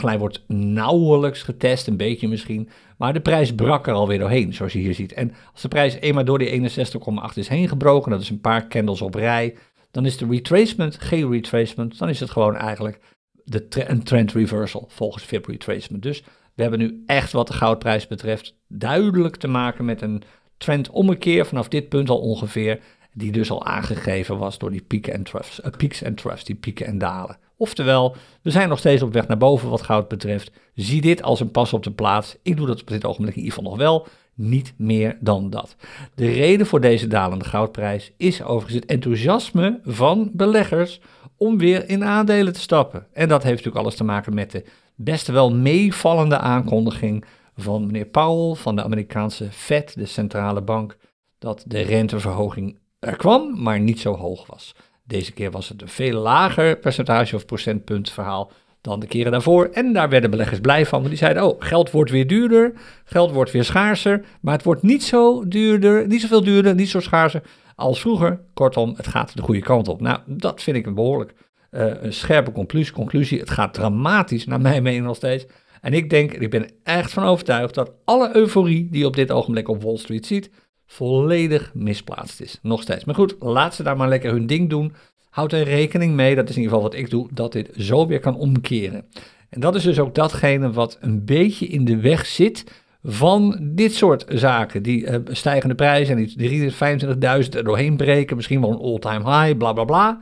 61,8-lijn wordt nauwelijks getest, een beetje misschien. Maar de prijs brak er alweer doorheen, zoals je hier ziet. En als de prijs eenmaal door die 61,8 is heen gebroken, dat is een paar candles op rij, dan is de retracement geen retracement. Dan is het gewoon eigenlijk de een trend reversal volgens VIP retracement. Dus we hebben nu echt wat de goudprijs betreft duidelijk te maken met een trendommekeer vanaf dit punt al ongeveer. Die dus al aangegeven was door die pieken en troughs, uh, peaks en troughs, die pieken en dalen. Oftewel, we zijn nog steeds op weg naar boven wat goud betreft. Zie dit als een pas op de plaats. Ik doe dat op dit ogenblik in ieder geval nog wel. Niet meer dan dat. De reden voor deze dalende goudprijs is overigens het enthousiasme van beleggers om weer in aandelen te stappen. En dat heeft natuurlijk alles te maken met de best wel meevallende aankondiging van meneer Powell van de Amerikaanse Fed, de centrale bank, dat de renteverhoging er kwam, maar niet zo hoog was. Deze keer was het een veel lager percentage of procentpunt verhaal dan de keren daarvoor. En daar werden beleggers blij van, want die zeiden, oh, geld wordt weer duurder, geld wordt weer schaarser, maar het wordt niet zo duurder, niet zoveel duurder, niet zo schaarser als vroeger. Kortom, het gaat de goede kant op. Nou, dat vind ik een behoorlijk uh, een scherpe conclusie, conclusie. Het gaat dramatisch, naar mijn mening nog steeds. En ik denk, ik ben echt van overtuigd dat alle euforie die je op dit ogenblik op Wall Street ziet, volledig misplaatst is. Nog steeds. Maar goed, laat ze daar maar lekker hun ding doen. Houd er rekening mee, dat is in ieder geval wat ik doe, dat dit zo weer kan omkeren. En dat is dus ook datgene wat een beetje in de weg zit van dit soort zaken. Die uh, stijgende prijzen en die 325.000 er doorheen breken, misschien wel een all-time high, bla bla bla.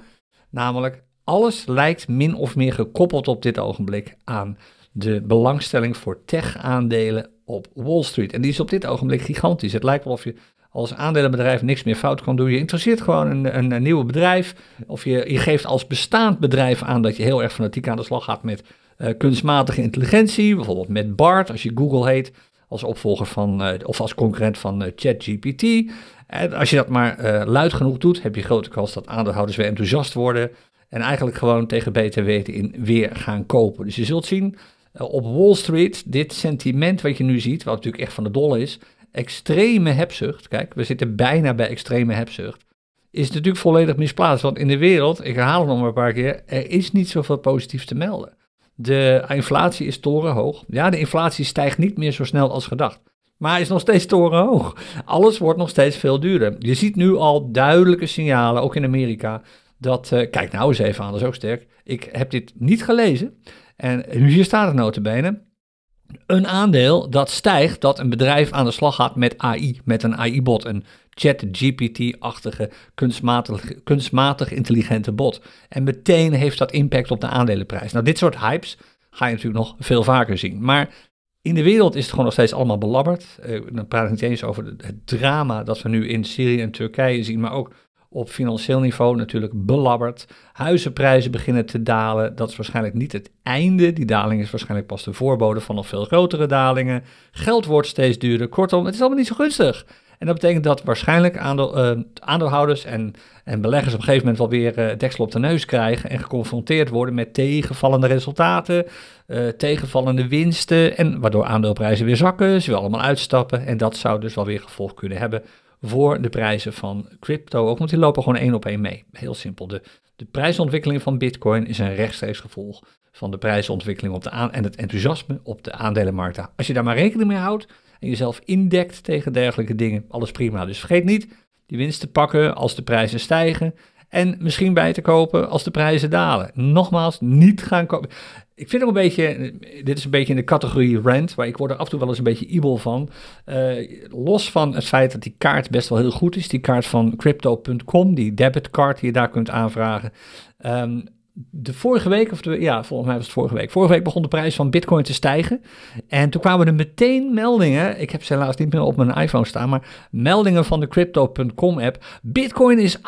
Namelijk, alles lijkt min of meer gekoppeld op dit ogenblik aan de belangstelling voor tech-aandelen op Wall Street. En die is op dit ogenblik gigantisch. Het lijkt wel of je als aandelenbedrijf niks meer fout kan doen. Je interesseert gewoon een, een, nieuwe bedrijf. Of je, je geeft als bestaand bedrijf aan dat je heel erg fanatiek aan de slag gaat met uh, kunstmatige intelligentie. Bijvoorbeeld met BART, als je Google heet. Als opvolger van, uh, of als concurrent van uh, ChatGPT. En als je dat maar luid genoeg doet, heb je grote kans dat aandeelhouders weer enthousiast worden. En eigenlijk gewoon tegen beter weten in weer gaan kopen. Dus je zult zien op Wall Street, dit sentiment wat je nu ziet, wat natuurlijk echt van de dolle is, extreme hebzucht, kijk, we zitten bijna bij extreme hebzucht, is natuurlijk volledig misplaatst. Want in de wereld, ik herhaal het nog maar een paar keer, er is niet zoveel positiefs te melden. De inflatie is torenhoog. Ja, de inflatie stijgt niet meer zo snel als gedacht. Maar is nog steeds torenhoog. Alles wordt nog steeds veel duurder. Je ziet nu al duidelijke signalen, ook in Amerika, dat, uh, kijk nou eens even aan, dat is ook sterk. Ik heb dit niet gelezen. En hier staat het notabene. Een aandeel dat stijgt dat een bedrijf aan de slag gaat met AI, met een AI-bot, een chat-GPT-achtige kunstmatig, kunstmatig intelligente bot. En meteen heeft dat impact op de aandelenprijs. Nou, dit soort hypes ga je natuurlijk nog veel vaker zien. Maar in de wereld is het gewoon nog steeds allemaal belabberd. Uh, dan praat ik niet eens over het drama dat we nu in Syrië en Turkije zien, maar ook op financieel niveau natuurlijk belabberd. Huizenprijzen beginnen te dalen. Dat is waarschijnlijk niet het einde. Die daling is waarschijnlijk pas de voorbode van nog veel grotere dalingen. Geld wordt steeds duurder. Kortom, het is allemaal niet zo gunstig. En dat betekent dat waarschijnlijk aandeel, uh, aandeelhouders en, en beleggers op een gegeven moment wel weer uh, deksel op de neus krijgen en geconfronteerd worden met tegenvallende resultaten, uh, tegenvallende winsten en waardoor aandeelprijzen weer zakken, ze willen allemaal uitstappen en dat zou dus wel weer gevolg kunnen hebben voor de prijzen van crypto ook, want die lopen gewoon één op één mee. Heel simpel. De, de prijsontwikkeling van Bitcoin is een rechtstreeks gevolg van de prijsontwikkeling op de aan en het enthousiasme op de aandelenmarkt. Als je daar maar rekening mee houdt en jezelf indekt tegen dergelijke dingen, alles prima. Dus vergeet niet die winst te pakken als de prijzen stijgen en misschien bij te kopen als de prijzen dalen. Nogmaals, niet gaan kopen. Ik vind ook een beetje, dit is een beetje in de categorie rent, waar ik word er af en toe wel eens een beetje ibel van. Uh, los van het feit dat die kaart best wel heel goed is, die kaart van crypto.com, die debitcard die je daar kunt aanvragen. Um, de vorige week, of de, ja, volgens mij was het vorige week. Vorige week begon de prijs van Bitcoin te stijgen. En toen kwamen er meteen meldingen. Ik heb ze helaas niet meer op mijn iPhone staan, maar meldingen van de Crypto.com app. Bitcoin is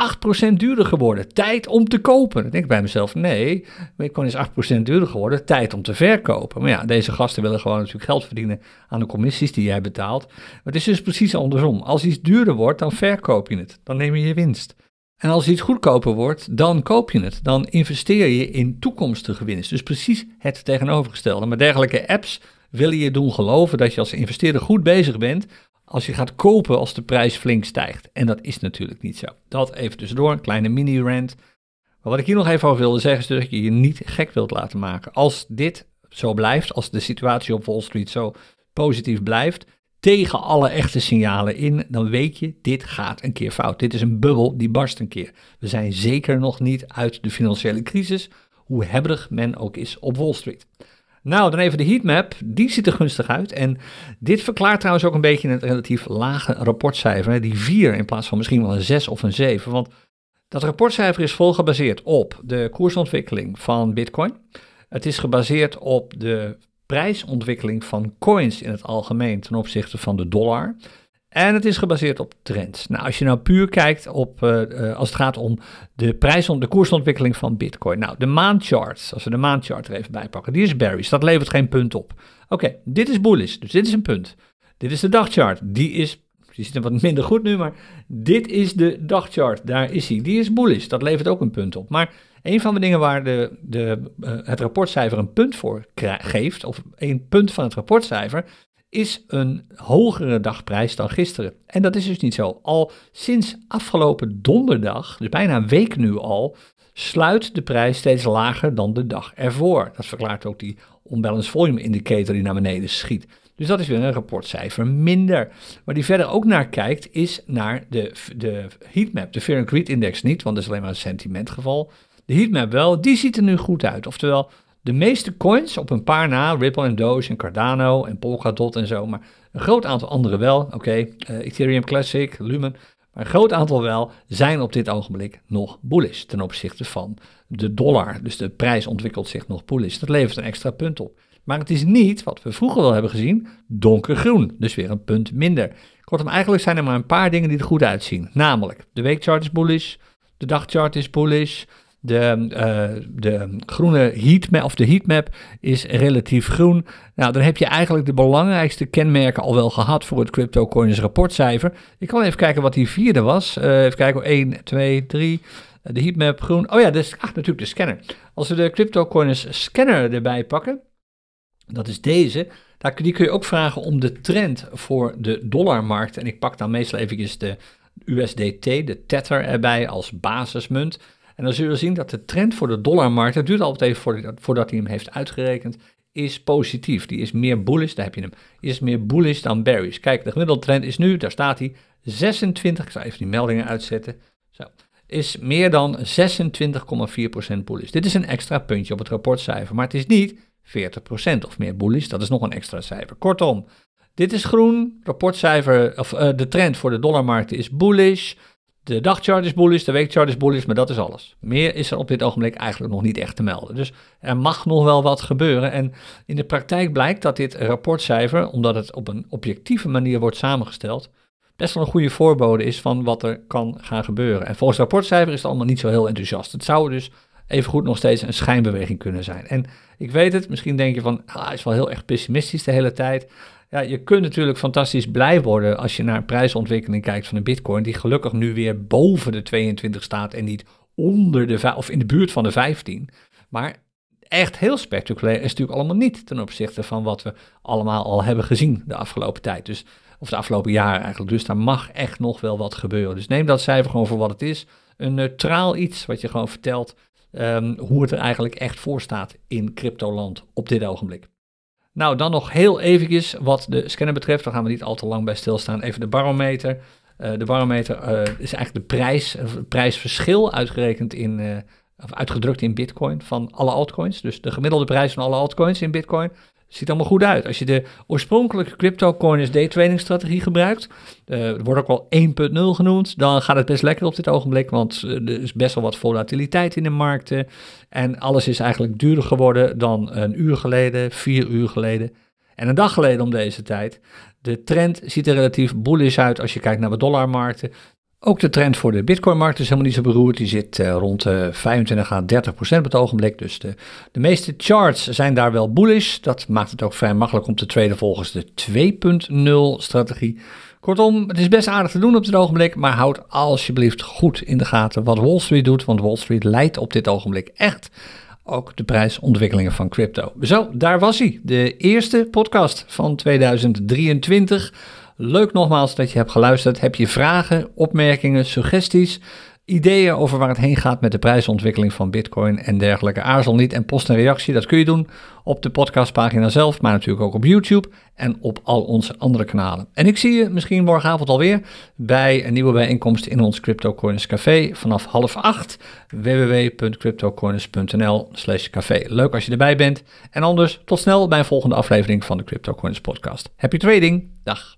8% duurder geworden. Tijd om te kopen. Dan denk ik bij mezelf: nee, Bitcoin is 8% duurder geworden. Tijd om te verkopen. Maar ja, deze gasten willen gewoon natuurlijk geld verdienen aan de commissies die jij betaalt. Maar het is dus precies andersom. Als iets duurder wordt, dan verkoop je het. Dan neem je je winst. En als iets goedkoper wordt, dan koop je het. Dan investeer je in toekomstige winst. Dus precies het tegenovergestelde. Maar dergelijke apps willen je doen geloven dat je als investeerder goed bezig bent als je gaat kopen als de prijs flink stijgt. En dat is natuurlijk niet zo. Dat even tussendoor, een kleine mini-rant. Maar wat ik hier nog even over wilde zeggen is dat je je niet gek wilt laten maken. Als dit zo blijft, als de situatie op Wall Street zo positief blijft, tegen alle echte signalen in, dan weet je, dit gaat een keer fout. Dit is een bubbel die barst een keer. We zijn zeker nog niet uit de financiële crisis, hoe hebberig men ook is op Wall Street. Nou, dan even de heatmap. Die ziet er gunstig uit. En dit verklaart trouwens ook een beetje het relatief lage rapportcijfer. Die 4 in plaats van misschien wel een 6 of een 7. Want dat rapportcijfer is vol gebaseerd op de koersontwikkeling van Bitcoin. Het is gebaseerd op de prijsontwikkeling van coins in het algemeen ten opzichte van de dollar. En het is gebaseerd op trends. Nou, als je nou puur kijkt op, uh, als het gaat om de prijs, de koersontwikkeling van Bitcoin. Nou, de maandchart, als we de maandchart er even bij pakken, die is bearish. Dat levert geen punt op. Oké, dit is bullish, dus dit is een punt. Dit is de dagchart, die is, die ziet er wat minder goed nu, maar dit is de dagchart, daar is hij. Die is bullish, dat levert ook een punt op. Maar een van de dingen waar de, de, uh, het rapportcijfer een punt voor geeft, of een punt van het rapportcijfer, is een hogere dagprijs dan gisteren. En dat is dus niet zo. Al sinds afgelopen donderdag, dus bijna een week nu al, sluit de prijs steeds lager dan de dag ervoor. Dat verklaart ook die unbalanced volume indicator die naar beneden schiet. Dus dat is weer een rapportcijfer minder. Waar die verder ook naar kijkt, is naar de, de heatmap. De Fear and Greed Index niet, want dat is alleen maar een sentimentgeval. De heatmap wel, die ziet er nu goed uit. Oftewel, de meeste coins op een paar na, Ripple en Doge en Cardano en Polkadot en zo, maar een groot aantal andere wel. Oké, eh, Ethereum Classic, Lumen, maar een groot aantal wel zijn op dit ogenblik nog bullish ten opzichte van de dollar. Dus de prijs ontwikkelt zich nog bullish. Dat levert een extra punt op. Maar het is niet, wat we vroeger wel hebben gezien, donkergroen. Dus weer een punt minder. Kortom, eigenlijk zijn er maar een paar dingen die er goed uitzien. Namelijk, de weekchart is bullish, de dagchart is bullish, de, uh, de groene heatmap, of de heatmap is relatief groen. Nou, dan heb je eigenlijk de belangrijkste kenmerken al wel gehad voor het CryptoCoins rapportcijfer. Ik kan even kijken wat die vierde was. Uh, even kijken, 1, 2, 3. De heatmap groen. Oh ja, dus, ach, natuurlijk de scanner. Als we de CryptoCoins scanner erbij pakken, dat is deze. Die kun je ook vragen om de trend voor de dollarmarkt. En ik pak dan meestal eventjes de USDT, de Tether erbij als basismunt. En dan zullen we zien dat de trend voor de dollarmarkt, het duurt altijd even voordat, hij hem heeft uitgerekend, is positief. Die is meer bullish, daar heb je hem, is meer bullish dan bearish. Kijk, de gemiddelde trend is nu, daar staat hij, 26, ik zal even die meldingen uitzetten, zo, is meer dan 26,4% bullish. Dit is een extra puntje op het rapportcijfer, maar het is niet 40% of meer bullish, dat is nog een extra cijfer. Kortom, dit is groen, rapportcijfer, of uh, de trend voor de dollarmarkt is bullish, de dagchart is de weekchart is maar dat is alles. Meer is er op dit ogenblik eigenlijk nog niet echt te melden. Dus er mag nog wel wat gebeuren. En in de praktijk blijkt dat dit rapportcijfer, omdat het op een objectieve manier wordt samengesteld, best wel een goede voorbode is van wat er kan gaan gebeuren. En volgens het rapportcijfer is het allemaal niet zo heel enthousiast. Het zou dus evengoed nog steeds een schijnbeweging kunnen zijn. En ik weet het, misschien denk je van, ah, hij is wel heel erg pessimistisch de hele tijd. Ja, je kunt natuurlijk fantastisch blij worden als je naar prijsontwikkeling kijkt van een bitcoin, die gelukkig nu weer boven de 22 staat en niet onder de, of in de buurt van de 15. Maar echt heel spectaculair is natuurlijk allemaal niet ten opzichte van wat we allemaal al hebben gezien de afgelopen tijd. Dus, of de afgelopen jaren eigenlijk. Dus daar mag echt nog wel wat gebeuren. Dus neem dat cijfer gewoon voor wat het is. Een neutraal iets wat je gewoon vertelt um, hoe het er eigenlijk echt voor staat in cryptoland op dit ogenblik. Nou, dan nog heel eventjes wat de scanner betreft. Daar gaan we niet al te lang bij stilstaan. Even de barometer. Uh, de barometer uh, is eigenlijk de prijs, prijsverschil uitgerekend in, uh, of uitgedrukt in bitcoin van alle altcoins. Dus de gemiddelde prijs van alle altcoins in bitcoin ziet allemaal goed uit. Als je de oorspronkelijke crypto-coiners day-trading strategie gebruikt, uh, wordt ook wel 1.0 genoemd, dan gaat het best lekker op dit ogenblik, want eh, er is best wel wat volatiliteit in de markten en alles is eigenlijk duurder geworden dan een uur geleden, vier uur geleden en een dag geleden om deze tijd. De trend ziet er relatief bullish uit als je kijkt naar de dollarmarkten. Ook de trend voor de Bitcoin-markt is helemaal niet zo beroerd. Die zit uh, rond de 25 à 30 procent op het ogenblik. Dus de, de meeste charts zijn daar wel bullish. Dat maakt het ook vrij makkelijk om te traden volgens de 2.0 strategie. Kortom, het is best aardig te doen op dit ogenblik, maar houd alsjeblieft goed in de gaten wat Wall Street doet, want Wall Street leidt op dit ogenblik echt ook de prijsontwikkelingen van crypto. Zo, daar was hij, de eerste podcast van 2023. Leuk nogmaals dat je hebt geluisterd. Heb je vragen, opmerkingen, suggesties? ideeën over waar het heen gaat met de prijsontwikkeling van Bitcoin en dergelijke. Aarzel niet en post een reactie. Dat kun je doen op de podcastpagina zelf, maar natuurlijk ook op YouTube en op al onze andere kanalen. En ik zie je misschien morgenavond alweer bij een nieuwe bijeenkomst in ons CryptoCoins Café vanaf half acht. www.cryptocoins.nl slash café. Leuk als je erbij bent. En anders tot snel bij een volgende aflevering van de CryptoCoins podcast. Happy trading. Dag.